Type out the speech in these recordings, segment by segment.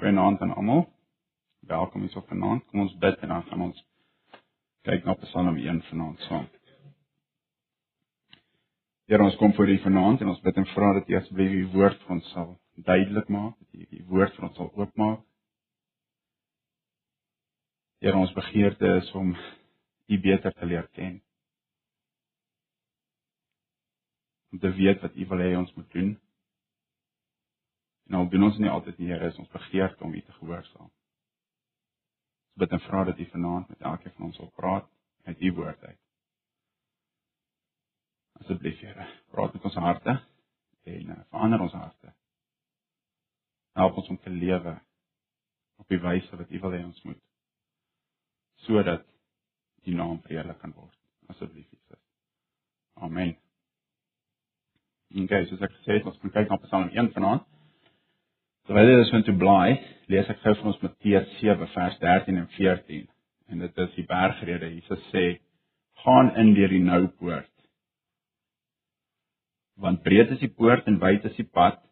Goeienaand aan almal. Welkom hier so vanaand. Kom ons bid en dan gaan ons kyk na Psalm 1 vanaand saam. Here ons kom voor U vanaand en ons bid en vra dat U asseblief U woord vir ons sal duidelik maak, dat U U woord vir ons sal oopmaak. Here ons begeerte is om U beter te leer ken. Om te weet wat U wil hê ons moet doen. En al doen ons nie altyd die Here is ons begeerte om U te gehoorsaam. Ons bid en vra dat U vanaand met elkeen van ons wil praat uit U woord uit. Asseblief Here, praat met ons harte en uh, verander ons harte. Help ons om te lewe op die wyse wat U wil hê ons moet sodat U naam verheerlik kan word. Asseblief Jesus. Amen. En gous, as ek sê, ons gaan kyk na Psalm 1 vanaand. Terwyl jy dus moet blaai, lees ek gou vir ons Matteus 7 vers 13 en 14. En dit is die bergrede. Jesus sê: "Gaan in deur die nou poort. Want breed is die poort en wyd is die pad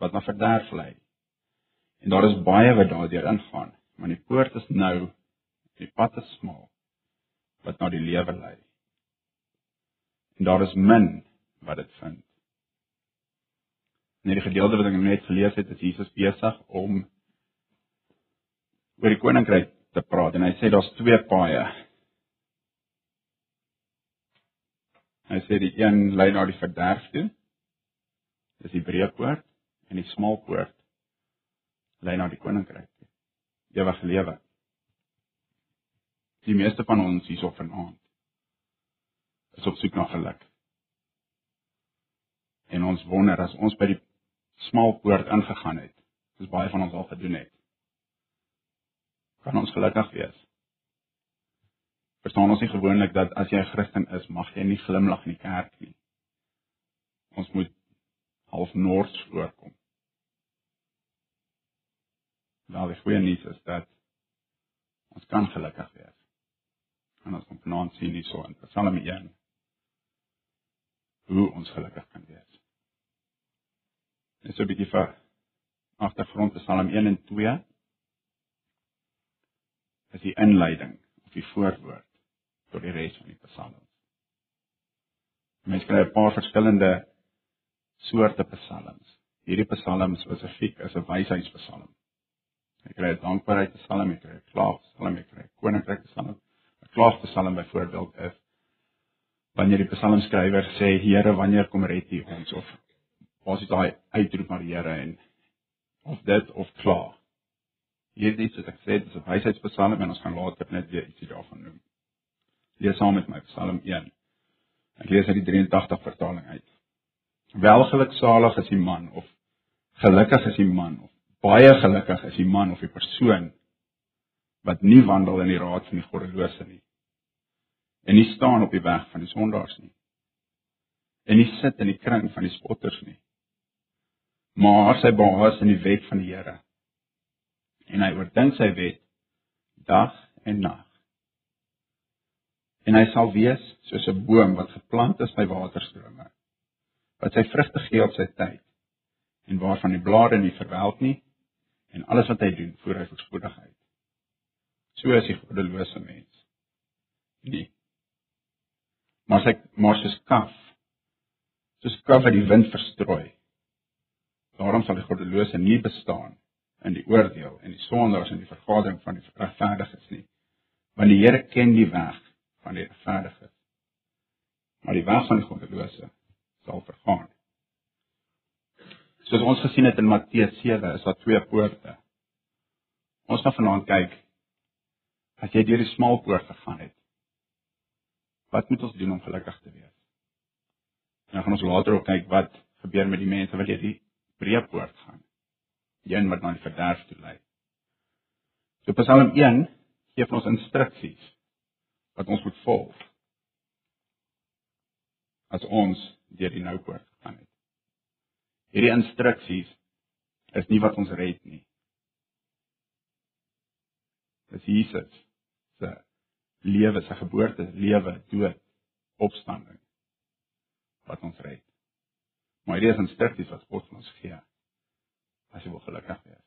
wat na verderf lei. En daar is baie wat daardeur ingaan, maar die poort is nou en die pad is smal wat na die lewe lei. En daar is min wat dit vind." In hierdie gedeelte wat ek net gelees het, is Jesus besig om oor die koninkryk te praat en hy sê daar's twee paaie. Hy sê die een lei na die verderf toe. Dis die breë poort en die smal poort lei na die koninkryk toe. Ewige lewe. Die meeste van ons hierso vanaand is op soek na geluk. En ons wonder as ons by die smal poort ingegaan het, soos baie van ons al gedoen het. Kan ons gelukkig wees? Verstaan ons nie gewoonlik dat as jy 'n Christen is, mag jy nie glimlag in die kerk nie. Ons moet half noords voorkom. Nou, die goeie nuus is dat ons kan gelukkig wees. En ons kan vanaand sien hierso in Psalm 1 hoe ons gelukkig kan wees. Net so 'n bietjie vir agtergrond te Psalm 1 en 2. Is die inleiding of die voorwoord tot die res van die psalms. Mens kry 'n paar verskillende soorte psalms. Hierdie psalm spesifiek is 'n wysheidspsalm. Jy kry 'n dankbaarheidspsalm, jy kry 'n klaagpsalm, jy kry 'n koninkrykpsalm. 'n Klaagpsalm byvoorbeeld is wanneer die psalmskrywer sê Here, wanneer kom red U ons of basies daai uitroep Here en of dit of klaar. Hierdie is wat ek sê, dis 'n wysheidspsalm en ons gaan later net weer ietsie daarvan noem. Lees saam met my Psalm 1. Ek lees uit die 83 vertaling uit. Welgeluksalig is die man of gelukkig is die man of baie gelukkig is die man of die persoon wat nie wandel in die raad van die goddelose nie en nie staan op die weg van die sondaars nie en nie sit in die kring van die spotters nie maar sy behaag in die wet van die Here. En hy oordink sy wet dag en nag. En hy sal wees soos 'n boom wat geplant is by waterstrome, wat sy vrugte gee op sy tyd en waarvan die blare nie verwelk nie en alles wat hy doen, voer hy voorspoedig uit. So is die goddelose mens. Nee. Maar sy maar soos kaf, soos kaf wat die wind verstrooi Daarom sal die goddelose nie bestaan in die oordeel en die sondaars in die vergadering van die regverdiges nie. Want die Here ken die weg van die regverdiges. Maar die weg van die goddelose sal vergaan. Soos ons gesien het in Matteus 7, is daar twee poorte. Ons gaan vanaand kyk as jy deur die smal poort gegaan het. Wat moet ons doen om gelukkig te wees? En dan gaan ons later ook kyk wat gebeur met die mense wat jy die breë poort gaan. Die een wat na die verderf toe lei. So Psalm 1 gee ons instruksies wat ons moet volg. As ons deur die nou poort gaan het. Hierdie instruksies is nie wat ons red nie. Dis Jesus se lewe, sy geboorte, lewe, dood, opstanding wat ons red. Maar hierdie is instruksies wat God ons gee. As jy wil gelukkig wees.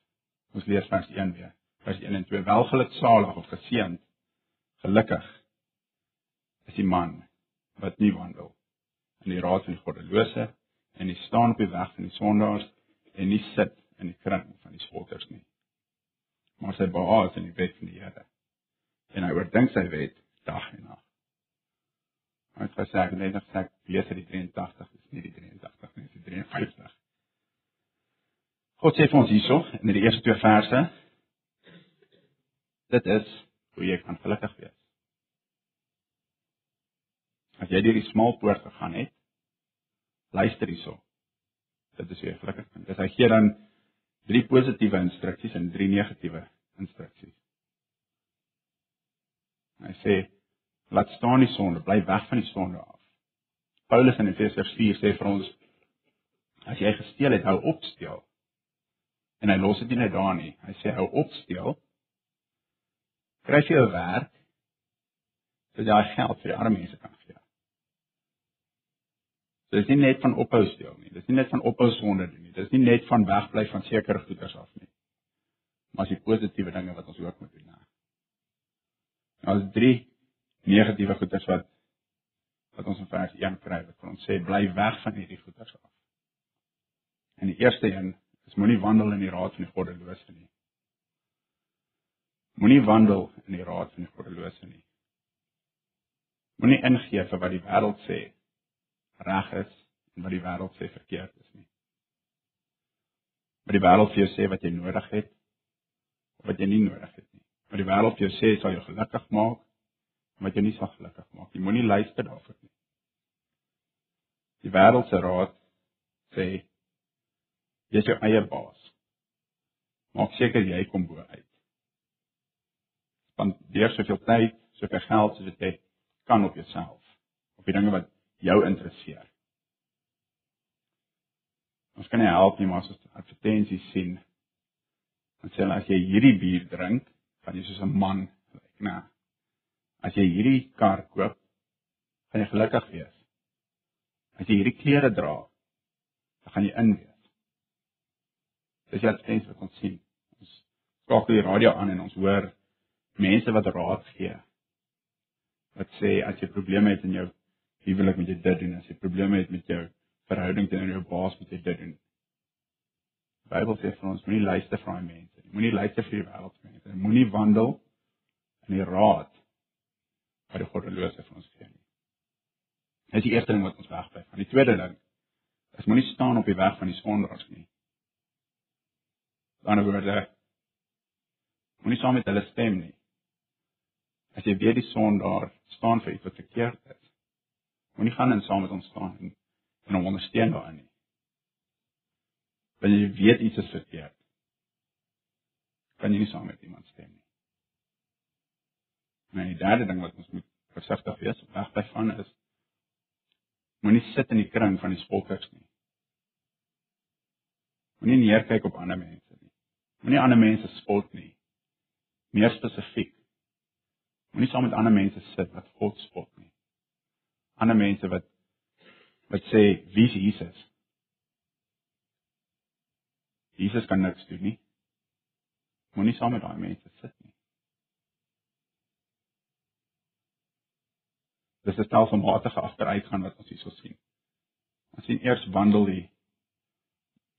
Ons lees vers 1 weer. Vers 1 en 2. Welgeluksalig of geseënd, gelukkig is die man wat nie wandel in die raad van die goddelose en nie staan op die weg van die sondaars en nie sit in die kring van die spotters nie. Maar sy behaag in die wet van die Here. En hy oordink sy wet dag en nag. Hy het gesê net net sê lees die 83 is nie die 83 nie, dis die 53. God sê vir ons hierso in die eerste twee verse dit is hoe jy kan gelukkig wees. As jy deur die smal poort gegaan het, luister hierso. Dit is weer gelukkig. Dis hy gee dan drie positiewe instruksies en drie negatiewe instruksies. Hy sê laat staan die sonde, bly weg van die sonde af. Paulus in Efesiërs 4 sê vir ons as jy gesteel het, hou op steel. En hy los dit nie net daar nie. Hy sê hou op steel. Kry jy 'n werk sodat jy geld vir die arme mense kan gee. So dis nie net van ophou steel nie. Dis nie net van ophou sonde doen nie. Dis nie net van wegbly van sekere goederes af nie. Maar as die positiewe dinge wat ons ook moet doen. Nou is drie negatiewe goederes wat wat ons in vers 1 kry wat ons sê bly weg van hierdie goederes af. En die eerste een is moenie wandel in die raad van die goddelose nie. Moenie wandel in die raad van die goddelose nie. Moenie ingee vir wat die wêreld sê reg is en wat die wêreld sê verkeerd is nie. Wat die wêreld vir jou sê wat jy nodig het of wat jy nie nodig het nie. Wat die wêreld vir jou sê sal jou gelukkig maak wat jou nie sal gelukkig maak nie. Moenie luister daarvoor nie. Die wêreld se raad sê jy is jou eie baas. Maak seker jy kom bo uit. Want deur soveel tyd, soveel geld soos dit kan op jouself, op die dinge wat jou interesseer. Ons kan nie help nie, maar as ons advertensies sien, dan sê hulle as jy hierdie bier drink, gaan jy soos 'n man lyk, né? As jy hierdie kar koop, gaan jy gelukkig wees. As jy hierdie klere dra, gaan jy in wees. Dis jy advertensies wat ons sien. Ons skakel die radio aan en ons hoor mense wat raad gee. Wat sê as jy probleme het in jou huwelik moet jy dit doen as jy probleme het met jou verhouding teenoor jou baas moet jy dit doen. Die Bybel sê vir ons moenie luister vir daai mense nie. Moenie luister vir die wêreldmense. Moenie wandel in die raad wat die goddelose vir ons gee nie. Dit is die eerste ding wat ons wegbly. Van die tweede ding is moenie staan op die weg van die sondaars nie. Dan word dit moenie saam met hulle stem nie. As jy weet die sondaar staan vir iets wat verkeerd is, Moenie gaan en saam met ons staan en en hom ondersteun daarin nie. Want jy weet iets is verkeerd. Kan jy nie saam met iemand stem nie. Maar die derde ding wat ons moet versigtig wees, weg by van is moenie sit in die kring van die spotters nie. Moenie neerkyk op ander mense nie. Moenie ander mense spot nie. Meer spesifiek. Moenie saam met ander mense sit wat God spot nie ander mense wat wat sê wie is Jesus? Jesus kan niks doen nie. Moenie saam met daai mense sit nie. Dis 'n stelselmatige agteruitgaan wat ons hierso sien. Ons sien eers wandel die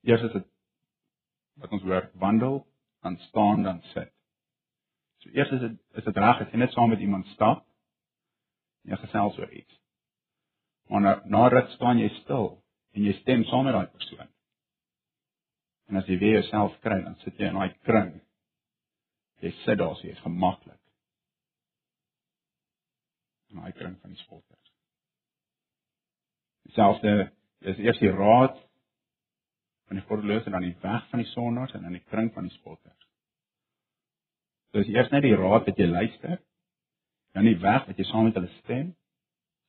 eers is dit wat ons hoor wandel, dan staan, dan sit. So eers is dit is dit reg as jy net saam met iemand stap en jy gesels oor iets. Maar na, na ruk staan jy stil en jy stem saam met daai persoon. En as jy weer jouself kry, dan sit jy in daai kring. Jy sit daar, so jy's gemaklik. En daai kring van die spotters. Selfs dis eers die raad van die goddelose en dan die weg van die sondaars en dan die kring van die spotters. Dis eers net die raad wat jy luister, dan die weg wat jy saam met hulle stem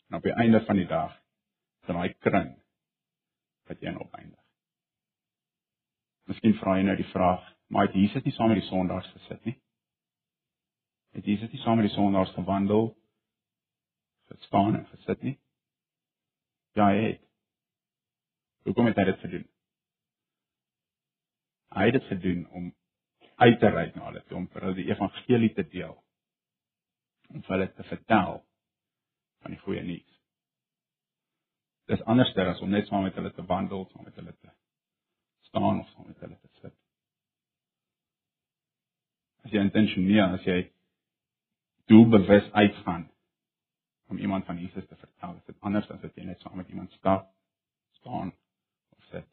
en op die einde van die dag dan daai kring wat jy in opeindig. Miskien vra jy nou die vraag, maar het Jesus nie saam met die sondaars gesit nie? Het Jesus nie saam met die sondaars gewandel, gestaan en gesit nie? Ja, hy het. Hoekom het hy dit gedoen? Hy het dit gedoen om uit te reik na hulle toe om vir hulle die evangelie te deel. Om vir hulle te vertel van die goeie nuus. Dis anderster as om net saam met hulle te wandel, saam met hulle te staan of saam met hulle te sit. As jy intentioneel, as jy doelbewus uitgaan om iemand van Jesus te vertel, is dit anders as as jy net saam met iemand stap, staan of sit.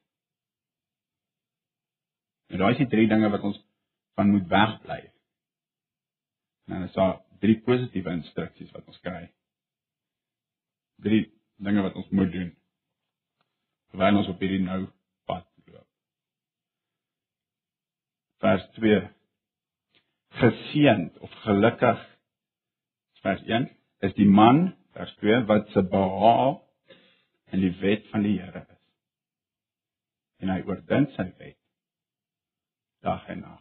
En daai is die drie dinge wat ons van moet wegbly. En dan is daar drie positiewe instruksies wat ons kry. Drie dinge wat ons moet doen terwyl ons op hierdie nou pad loop. Vers 2 Geseënd of gelukkig vers 1 is die man vers 2 wat se behaag in die wet van die Here is. En hy oordink sy wet dag en nag.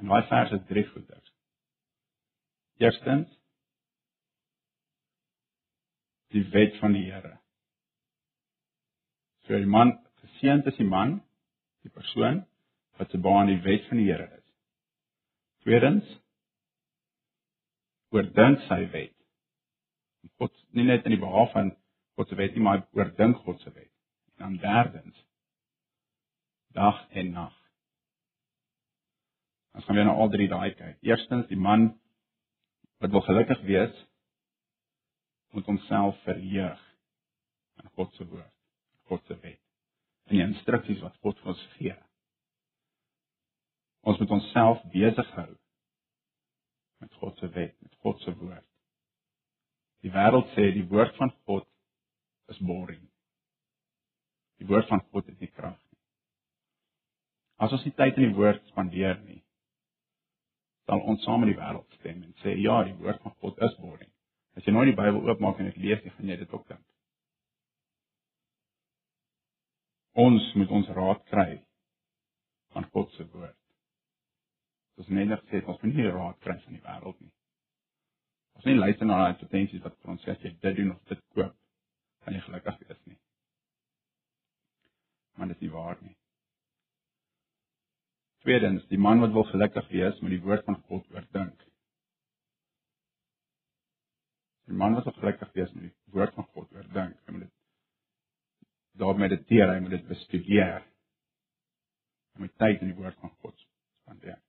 En daai vers is drie goeders. Eerstens die wet van die Here. So die man geseënd is die man, die persoon wat se baan die wet van die Here is. Tweedens oordink sy wet. God nie net in die behaag van God se wet nie, maar oordink God se wet. En dan derdens dag en nag. Ons gaan weer na al drie daai kyk. Eerstens die man wat wil gelukkig wees moet homself verheug in God se woord, God se wet. En die instruksies wat God vir ons gee. Ons moet onsself besig hou met God se wet, met God se woord. Die wêreld sê die woord van God is boring. Die woord van God het nie krag nie. As ons nie tyd in die woord spandeer nie, sal ons saam met die wêreld stem en sê ja, die woord van God is boring. As jy nooit die Bybel oopmaak en dit lees, dan gaan jy dit ook dink. Ons moet ons raad kry van God se woord. Soos Nederig sê, ons moet nie raad kry van die wêreld nie. Ons nie luister na daai advertensies wat vir ons sê as jy dit doen of dit koop, gaan jy gelukkig wees nie. Maar dit is nie waar nie. Tweedens, die man wat wil gelukkig wees, moet die woord van God oordink. Die man wat wil gelukkig wees, moet die woord van God oordink. Hy moet dit daar mediteer, hy moet dit bestudeer. Hy moet tyd in die woord van God spandeer.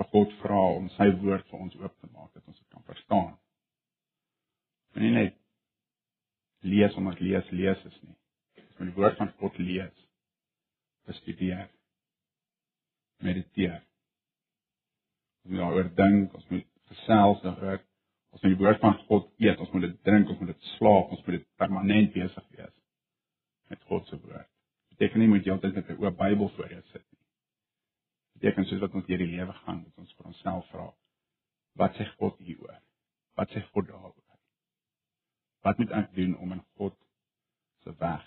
Vir God vra om sy woord vir ons oop te maak dat ons dit kan verstaan. En nie net lees omdat lees lees is nie. Ons moet die woord van God lees bestudeer. Mediteer. Ons moet daaroor dink, ons moet gesels daaroor. Ons moet die woord van God eet, ons moet dit drink, ons moet dit slaap, ons moet dit permanent besig wees met God se woord. Dit beteken nie moet jy altyd met 'n oop Bybel voor jou sit nie. Beteken soos wat ons deur die lewe gaan, moet ons vir onsself vra: Wat sê God hieroor? Wat sê God daaroor? Wat moet ek doen om in God se weg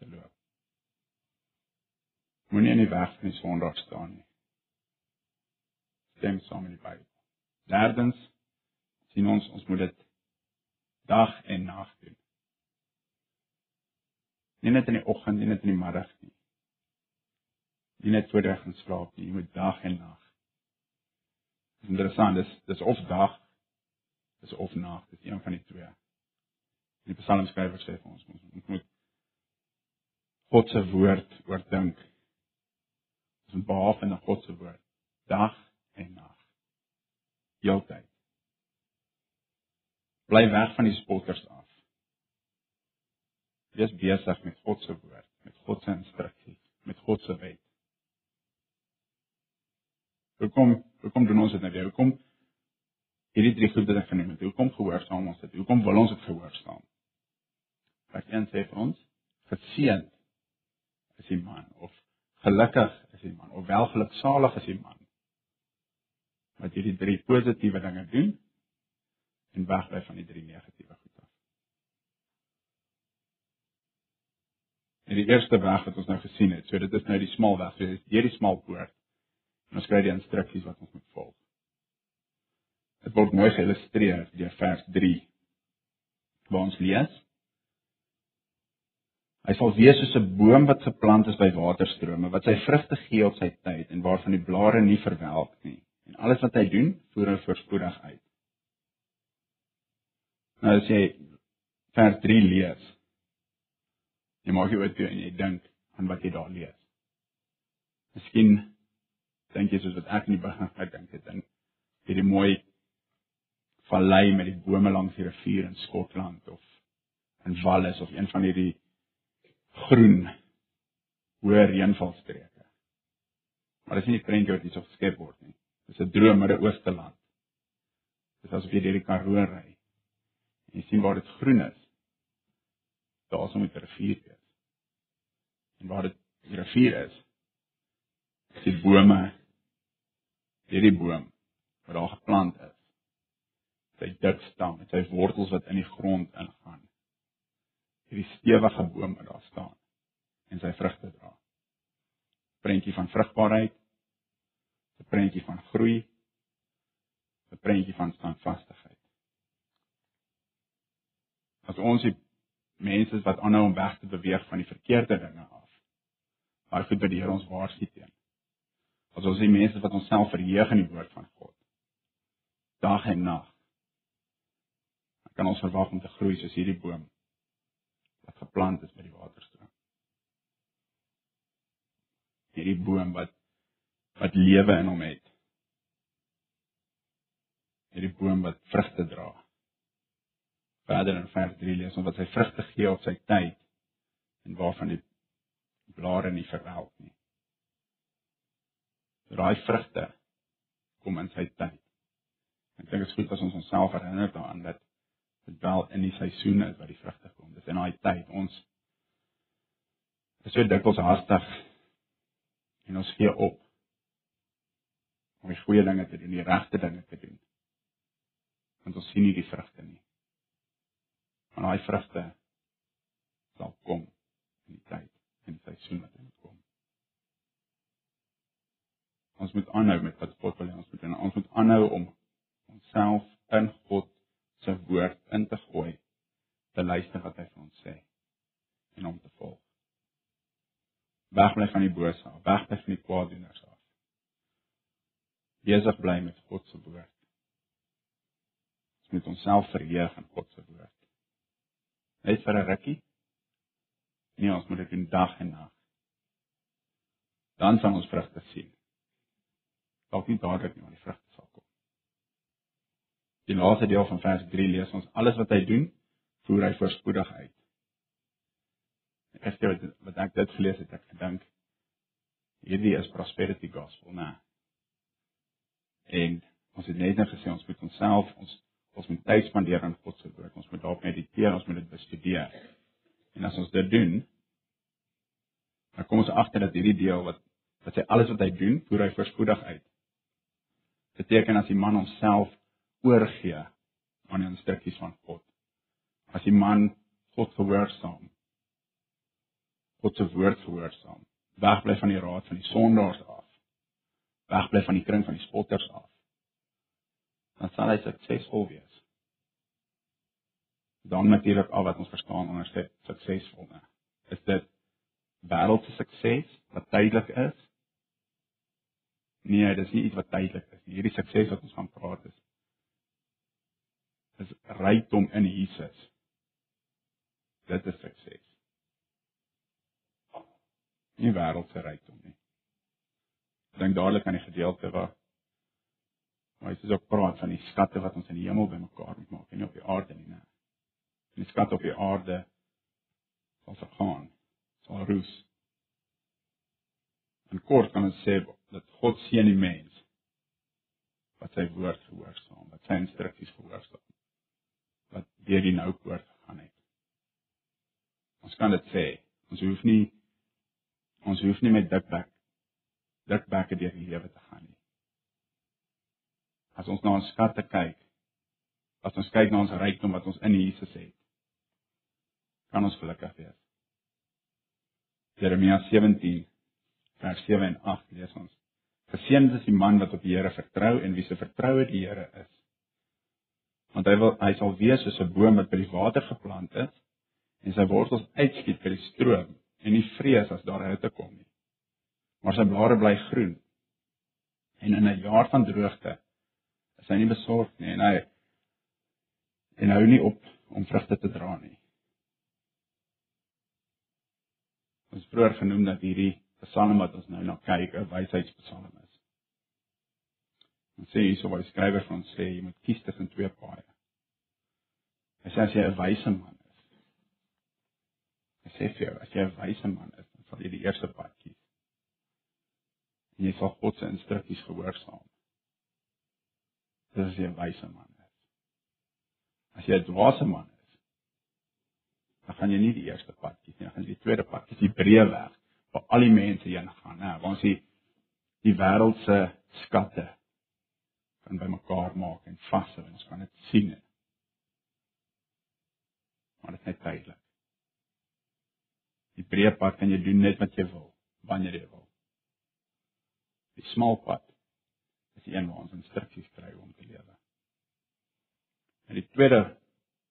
te loop? Moenie in die weg van die sondaar staan nie. Stem saam met die Bybel. Derdens sien ons ons moet dit dag en nag doen. Nie net in die oggend, nie net in die middag nie. Nie net voor jy gaan slaap nie, jy moet dag en nag. Dit is interessant, dis dis of dag dis of nag, dis een van die twee. Die psalmskrywer sê vir ons ons moet God se woord oordink Ons moet behaaf in God se woord dag en nag. Heeltyd. Bly weg van die spotters af. Wees besig met God se woord, met God se instruksies, met God se wet. Hoekom hoekom doen ons dit nou weer? Hoekom hierdie drie goed wat ek genoem het? Hoekom gehoorsaam ons dit? Hoekom wil ons dit gehoorsaam? Vers 1 sê vir ons: Geseënd is die man of gelukkig is die man of welgeluksalig is die man wat hierdie drie positiewe dinge doen en wegbly van die drie negatiewe goed af. En die eerste weg wat ons nou gesien het, so dit is nou die smal weg, so dit is deur die smal poort. En ons kry die instruksies wat ons moet volg. Dit word mooi geïllustreer deur vers 3 waar ons lees Hy sal wees soos 'n boom wat geplant is by waterstrome, wat sy vrugte gee op sy tyd en waarvan die blare nie verwelk nie. En alles wat hy doen, voer hy voorspoedig uit. Nou as jy vers 3 lees, jy maak jou oop en jy dink aan wat jy daar lees. Miskien dink jy soos wat ek in die begin gedink het, dan hierdie mooi vallei met die bome langs die rivier in Skotland of in Wallis of een van hierdie groen hoë reënvalstreke. Maar dis nie die prentjie wat hier so geskep word nie. Dis 'n droom Midde-Ooste land. Dis asof jy deur die Karoo ry. En jy sien waar dit groen is. Daar is 'n rivier wees. En waar dit die rivier is, is die bome hierdie boom wat daar geplant is. Sy dik stam met sy wortels wat in die grond ingaan. Hierdie stewige boom wat daar staan en sy vrugte dra. Prentjie van vrugbaarheid. 'n Prentjie van groei. 'n Prentjie van standvastigheid. As ons die mense wat aanhou om weg te beweeg van die verkeerde dinge af. Maar goed dat die Here ons waarsku teen. As ons die mense wat onsself verheug in die woord van God. Dag en nag. Dan kan ons verwag om te groei soos hierdie boom wat geplant is by die waterstroom. Hierdie boom wat wat lewe in hom het. Hierdie boom wat vrugte dra. Verder in vers 3 lees ons wat sy vrugte gee op sy tyd en waarvan die blare nie verwelk nie. Daai vrugte kom in sy tyd. Ek dink dit is goed as ons onsself herinner daaraan dat dit wel in die seisoene is wat die vrugte kom. Dis in daai tyd ons is so dikwels haastig en ons gee op om die goeie dinge te doen, die regte dinge te doen. Want ons sien nie die vrugte nie. Maar daai vrugte sal kom in die tyd en die seisoen wat moet kom. Ons moet aanhou met wat God wil hê ons moet doen. Ons moet aanhou om onsself in God se woord in te gooi, te luister wat hy vir ons sê en om te volg. Wegbly van die bose af, wegbly van die kwaaddoeners af. Besig bly met God se woord. Ons moet onsself verheug in God se woord. Net vir 'n rukkie. Nee, ons moet dit doen dag en nag. Dan sal ons vrugte sien. Dalk nie dadelik nie, maar die vrugte sal kom. Die laaste deel van vers 3 lees ons alles wat hy doen, voer hy voorspoedig uit. Ek het wat, wat ek dit gelees het, ek gedink hierdie is prosperity gospel, né? En ons het net net gesê ons moet onsself ons ons moet tyd spandeer aan God se woord. Ons moet daarop mediteer, ons moet dit bestudeer. En as ons dit doen, dan kom ons agter dat hierdie deel wat wat hy alles wat hy doen, voer hy voorspoedig uit. Beteken as die man homself oorgee aan die instruksies van God. As die man God gehoorsaam. God se woord gehoorsaam. Wegbly van die raad van die sondaars af. Wegbly van die kring van die spotters af. Dan sal hy suksesvol wees. Dan natuurlik al wat ons verstaan onder suksesvol. Is dit wêreldse sukses wat tydelik is. Nee, dis nie iets wat tydelik is nie. Hierdie sukses wat ons van praat is is rykdom in Jesus. Dit is sukses. Nie wêreldse rykdom nie. Dink dadelik aan die gedeelte waar waar Jesus ook praat van die skatte wat ons in die hemel bymekaar moet maak en nie op die aarde nie, nee. Die skatte op die aarde sal vergaan sal roes. En kort kan ons sê dat God seën die mens wat sy woord gehoorsaam, wat sy instruksies gehoorsaam, wat deur die nou poort gegaan het. Ons kan dit sê. Ons hoef nie ons hoef nie met dikbek dikbekke deur die lewe te gaan nie. As ons na ons skatte kyk, as ons kyk na ons rykdom wat ons in Jesus het, kan ons gelukkig wees. Jeremia 17 vers 7 en 8 lees ons. Geseënd is die man wat op die Here vertrou en wie se vertroue die Here is. Want hy wil hy sal wees soos 'n boom wat by die water geplant is en sy wortels uitskiet by die stroom en nie vrees as daar hitte kom nie. Maar sy blare bly groen. En in 'n jaar van droogte is hy nie besorg nie en hy en hou nie op om vrugte te dra nie. Ons vroeër genoem dat hierdie Psalm wat ons nou na kyk, 'n wysheidspsalm is. Ons sê hierso wat die skrywer van ons sê, jy moet kies tussen twee paaie. Hy sê as jy 'n wyse man is. Hy sê vir jou, as jy 'n wyse man is, dan sal jy die eerste pad kies. En jy sal God se instruksies gehoorsaam. Dis as jy 'n wyse man is. As jy 'n dwaase man is, dan gaan jy nie die eerste pad kies nie, dan gaan jy die tweede pad kies, die breë weg waar al die mense heen gaan, né? Waar ons die die wêreld se skatte kan bymekaar maak en vashou en ons kan dit sien. Maar dit is net tydelik. Die breë pad kan jy doen net wat jy wil, wanneer jy wil. Die smal pad is die een waar ons instruksies kry om te lewe. En die tweede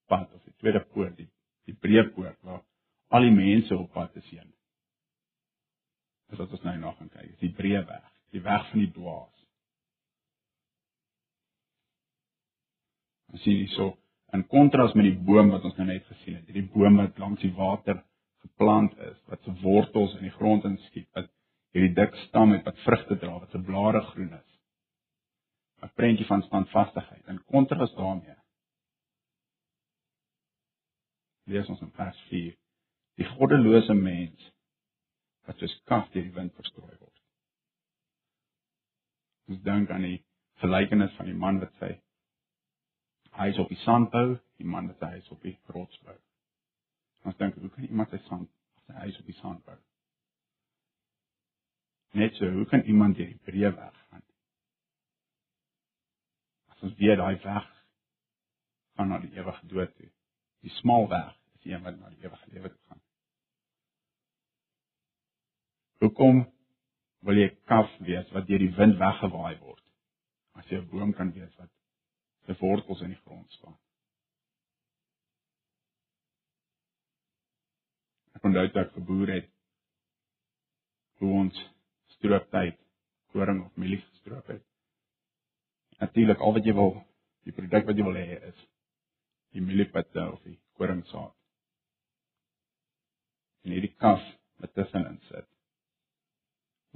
pad of die tweede poort, die die breë poort waar al die mense op pad is heen. Dis wat ons nou nog gaan kyk, is die breë weg, die weg van die dwaas. Ons sien hierso in kontras met die boom wat ons nou net gesien het, hierdie boom wat langs die water geplant is, wat se wortels in die grond inskiet, wat hierdie dik stam het wat vrugte dra, wat se blare groen is. 'n Prentjie van standvastigheid. In kontras daarmee lees ons in vers 4 die goddelose mens wat soos kaf deur die wind verstrooi word. Ons dink aan die gelykenis van die man wat sy huis op die sand bou, die man wat sy huis op die rots bou. Ons dink hoe kan iemand sy sand sy huis op die sand bou? Net so, hoe kan iemand deur die breë weg gaan? As ons weer daai weg gaan na die ewige dood toe. Die smal weg is die een wat na die ewige lewe toe gaan. Hoekom wil jy kaf wees wat deur die wind weggewaai word? As jy 'n boom kan wees wat sy wortels in die grond staan. Ek onthou dat ek geboer het hoe ons strooptyd koring of mielie gestroop het. Natuurlik al wat jy wil, die produk wat jy wil hê is die mieliepitte of die koringsaad. En hierdie kaf wat tussenin sit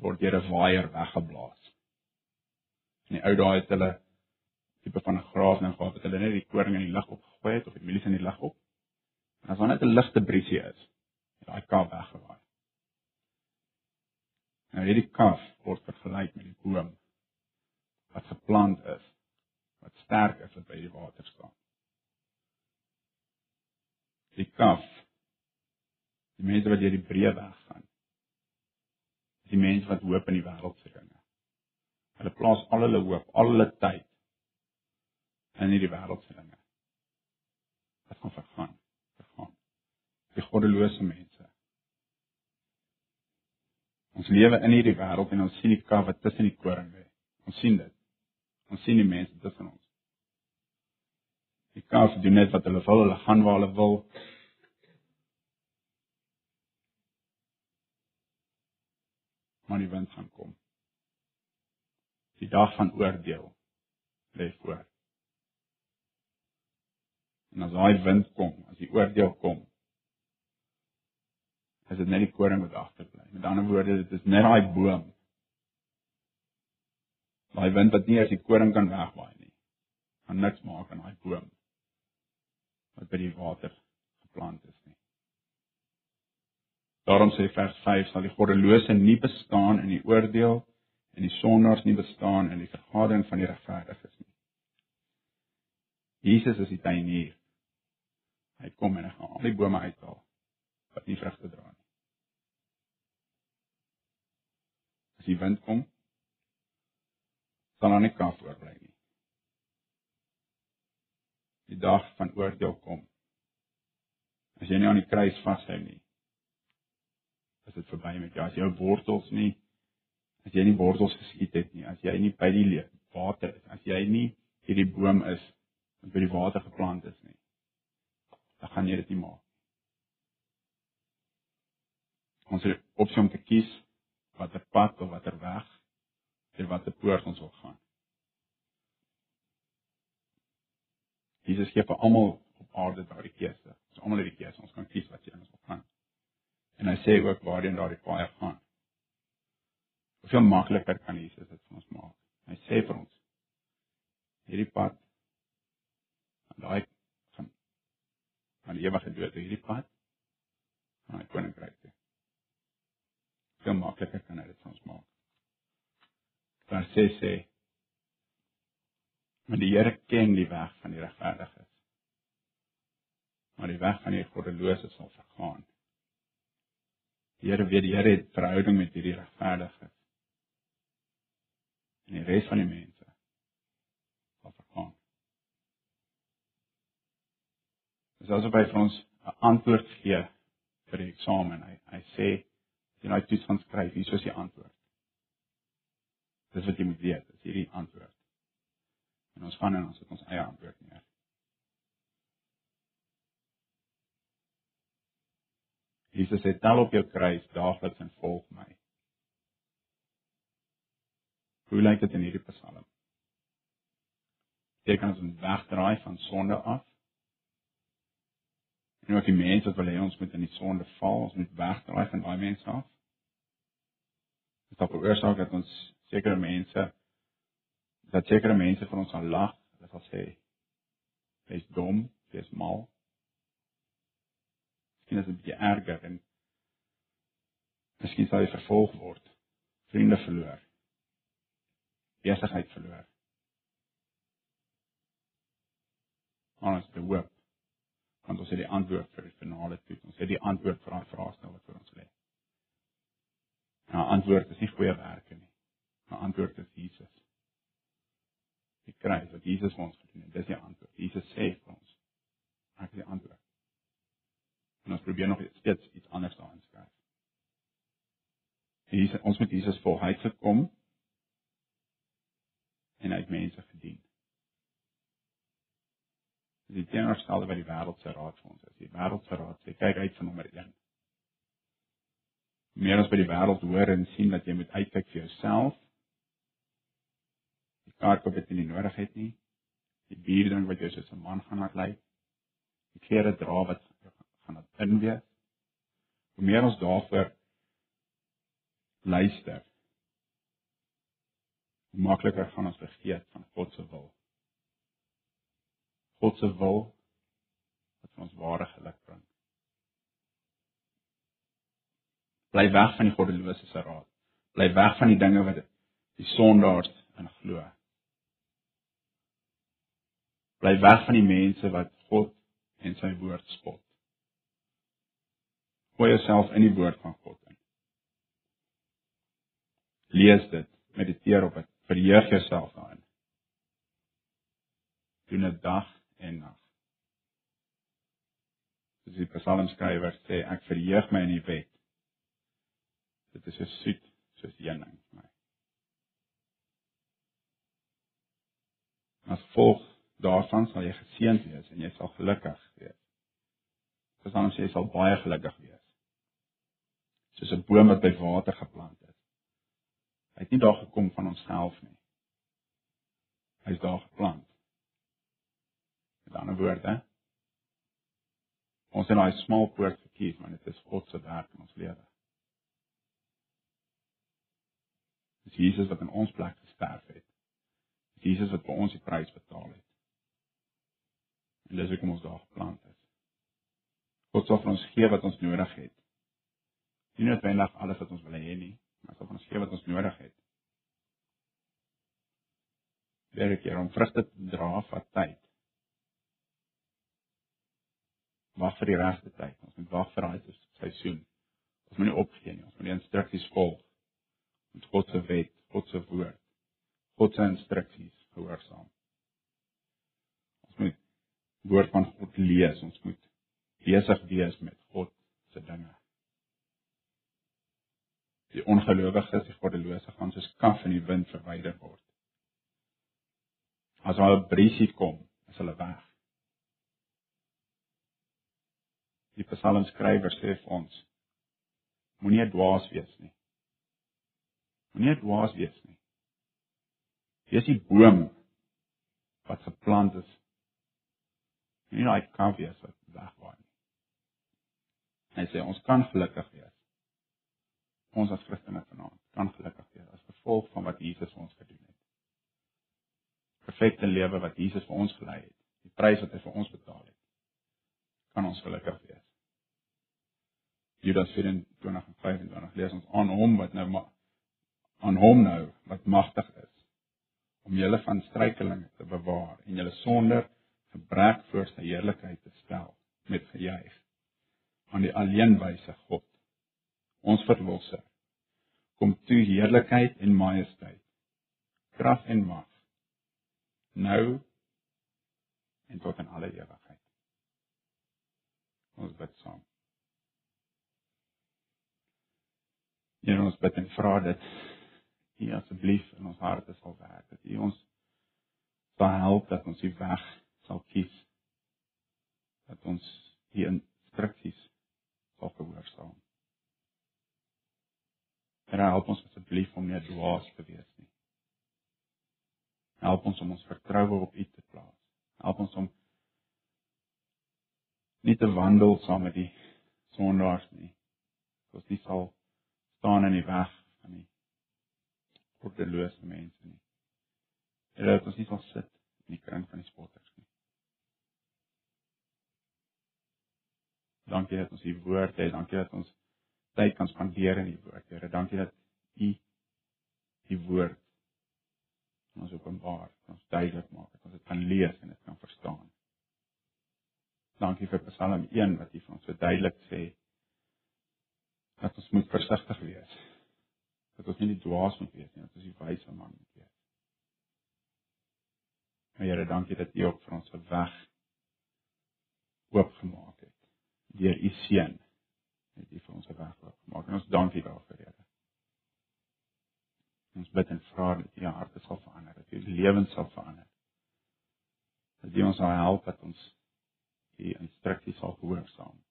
word deur 'n waaier weggeblaas. In die ou dae het hulle tipe van 'n graaf nou gehad wat hulle net die koring in die lug opgegooi het of die mielies in die lug op. En as daar net 'n ligte briesie is, het daai kaf weggewaai. Nou hierdie kaf word vergelyk met die boom wat geplant is, wat sterk is wat by die water staan. Die kaf die mense wat deur die breë weg gaan. Die mense wat hoop in die wêreld se dinge. Hulle plaas al hulle hoop, al hulle tyd in hierdie wêreld se dinge. Wat gaan vergaan? Vergaan. Die goddelose mense. Ons lewe in hierdie wêreld en ons sien die kaf wat tussen die koring lê. Ons sien dit. Ons sien die mense tussen ons. Die kaf doen net wat hulle wil, hulle gaan waar hulle wil. Maar die wind gaan kom. Die dag van oordeel lê voor. En as daai wind kom, as die oordeel kom, is dit net die koring wat agterbly. Met ander woorde, dit is net daai boom. Daai wind wat nie as die koring kan wegwaai nie. Kan niks maak aan daai boom wat by die water geplant is. Daarom sê vers 5 sal die goddelose nie bestaan in die oordeel en die sondaars nie bestaan in die vergadering van die regverdiges nie. Jesus is die tuinier. Hy kom en hy gaan al die bome uithaal wat nie vrugte dra nie. As die wind kom, sal daar nie kaf oorbly nie. Die dag van oordeel kom. As jy nie aan die kruis vashou nie, is dit verby met jou. As jou wortels nie as jy nie wortels geskiet het nie, as jy nie by die water is, as jy nie hierdie boom is wat by die water geplant is nie dan gaan jy dit nie maak. Ons het opsie om te kies watter pad of watter weg deur watter poort ons wil gaan. Jesus gee vir almal op aarde daardie keuse. Ons almal het die keuse. Ons kan kies wat jy ons wil gaan. En hy sê ook waarheen daardie paai gaan. Hoeveel makliker kan Jesus dit vir ons maak? Hy sê vir ons hierdie pad aan daai gaan aan die ewige dood, hierdie pad aan die koninkryk toe. Hoeveel makliker kan dit vir ons maak? Vers 6 sê Maar die Here ken die weg van die regverdiges. Maar die weg van die goddelose sal vergaan. Here weet die Here het verhouding met hierdie regverdiges. En die res van die mense sal vergaan. Dis hy vir ons 'n antwoord gee vir die eksamen. Hy hy sê jy nou toets gaan skryf, hier is die antwoord. Dis wat jy moet weet, dis hierdie antwoord. En ons gaan en ons het ons eie antwoord neer. Jesus sê tel op jou kruis daagliks en volg my. Hoe lyk dit in hierdie Psalm? Jy kan ons wegdraai van sonde af. En ook die mense wat wil hê ons moet in die sonde val, ons moet wegdraai van daai mense af. Dit sal veroorsaak dat ons sekere mense dat sekere mense van ons sal lag, hulle sal sê jy's dom, jy's mal. Miskien is dit 'n bietjie erger en miskien sal jy vervolg word, vriende verloor, besigheid verloor. Ons het hoop want ons het die antwoord vir die finale toets. Ons het die antwoord vir daai vraestel wat voor ons lê. Nou antwoord is nie goeie werke nie. Maar antwoord is Jesus die kruis wat Jesus vir ons gedoen het. Dis die antwoord. Jesus sê vir ons. Ek is die antwoord. En ons probeer nog steeds iets anders daarin skryf. Jesus, ons moet Jesus volg. Hy het gekom en hy het mense gedien. Dis die teenoorstelde wat die wêreld se raad vir ons is. Die wêreld se raad sê kyk uit van nommer 1. Meer as by die wêreld hoor en sien dat jy moet uitkyk vir jouself Die kaart wat jy nie nodig het nie. Die bier ding wat jy soos 'n man gaan laat lyk. Die klere dra wat gaan dit in wees. Hoe meer ons daarvoor luister, hoe makliker gaan ons vergeet van God se wil. God se wil wat ons ware geluk bring. Bly weg van die goddelose se raad. Bly weg van die dinge wat die sondaars in glo. Bly weg van die mense wat God en sy woord spot. Gooi jouself in die woord van God in. Lees dit, mediteer op dit, verheug jouself daarin. Doen dit dag en nag. Soos die psalmskrywer sê, ek verheug my in die wet. Dit is so soet soos heuning vir my. As volg daarvan sal jy geseënd wees en jy sal gelukkig wees. Dis dan sê jy sal baie gelukkig wees. Soos 'n boom wat by water geplant is. Hy het nie daar gekom van homself nie. Hy's daar geplant. Met ander woorde, ons het daai smal poort gekies, maar dit is God se werk in ons lewe. Dis Jesus wat in ons plek gesterf het. Jesus wat vir ons die prys betaal het. En dis hoekom ons daar geplant is. God sal vir ons gee wat ons nodig het. Nie noodwendig alles wat ons wil hê nie, maar sal ons gee wat ons nodig het. Werk hier om vrugte te dra van tyd. Wag vir die regte tyd. Ons moet wag vir daai seisoen. Ons moet nie opgee nie. Ons moet die instruksies volg. Ons God se wet, God se woord. God se instruksies gehoorsaam. Ons moet woord van God lees. Ons moet besig wees met God se dinge. Die ongelowiges, die goddelose gaan soos kaf in die wind verwyder word. As hulle briesie kom, is hulle weg. Die psalmskrywer sê vir ons: Moenie 'n dwaas wees nie. Moenie 'n dwaas wees nie. Wees die boom wat geplant is. Nie daai kampies wat wegwaai nie. Hy sê ons kan gelukkig wees. Ons as Christene vanaand kan gelukkig wees as gevolg van wat Jesus vir ons gedoen het. Perfekte lewe wat Jesus vir ons gelei het. Die prys wat hy vir ons betaal het. Kan ons gelukkig wees. Judas 24 en 25 lees ons aan hom wat nou aan hom nou wat magtig is om julle van struikelinge te bewaar en julle sonder gebrek voor sy heerlikheid te stel met gejuig aan die alleenwyse God ons verlosser kom toe heerlikheid en majesteit krag en mag nou en tot in alle ewigheid ons bid saam Here ons bid en vra dit U asseblief in ons harte sal werk dat U ons sal help dat ons die weg sal kies dat ons die instruksies sal gehoorsaam. Here help ons asseblief om nie dwaas te wees nie. Help ons om ons vertroue op U te plaas. Help ons om nie te wandel saam met die sondaars nie. Ons nie sal staan in die weg van die ordelose mense nie. Here, dat ons nie sal sit in die kring van die spotters nie. Dankie dat ons u woord het. Dankie dat ons tyd kan spandeer in die woord. Here, dankie dat u die woord ons openbaar, ons duidelik maak, dat ons dit kan lees en dit kan verstaan. Dankie vir Psalm 1 wat u vir ons so duidelik sê dat ons moet versigtig wees. Dat ons nie dwaas moet wees nie, dat ons die wyse man moet wees. Here, dankie dat u ook vir ons 'n weg oopgemaak het deur u seun het u vir ons 'n weg oopgemaak en ons dankie daarvoor Here. Ons bid en vra dat u harte sal verander, dat u lewens sal verander. Dat u ons sal help dat ons u instruksies sal gehoorsaam.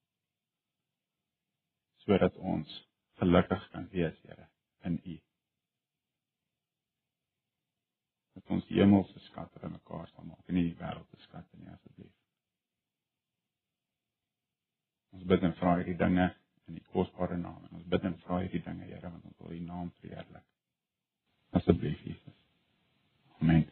Sodat ons gelukkig kan wees, Here, in u. Dat ons die hemelse skatte in mekaar sal maak en nie die wêreldse skatte nie asseblief. Ons bid en vra hierdie dinge in die kosbare naam. Ons bid en vra hierdie dinge, Here, want ons wil U naam verheerlik. Asseblief, Jesus. Amen.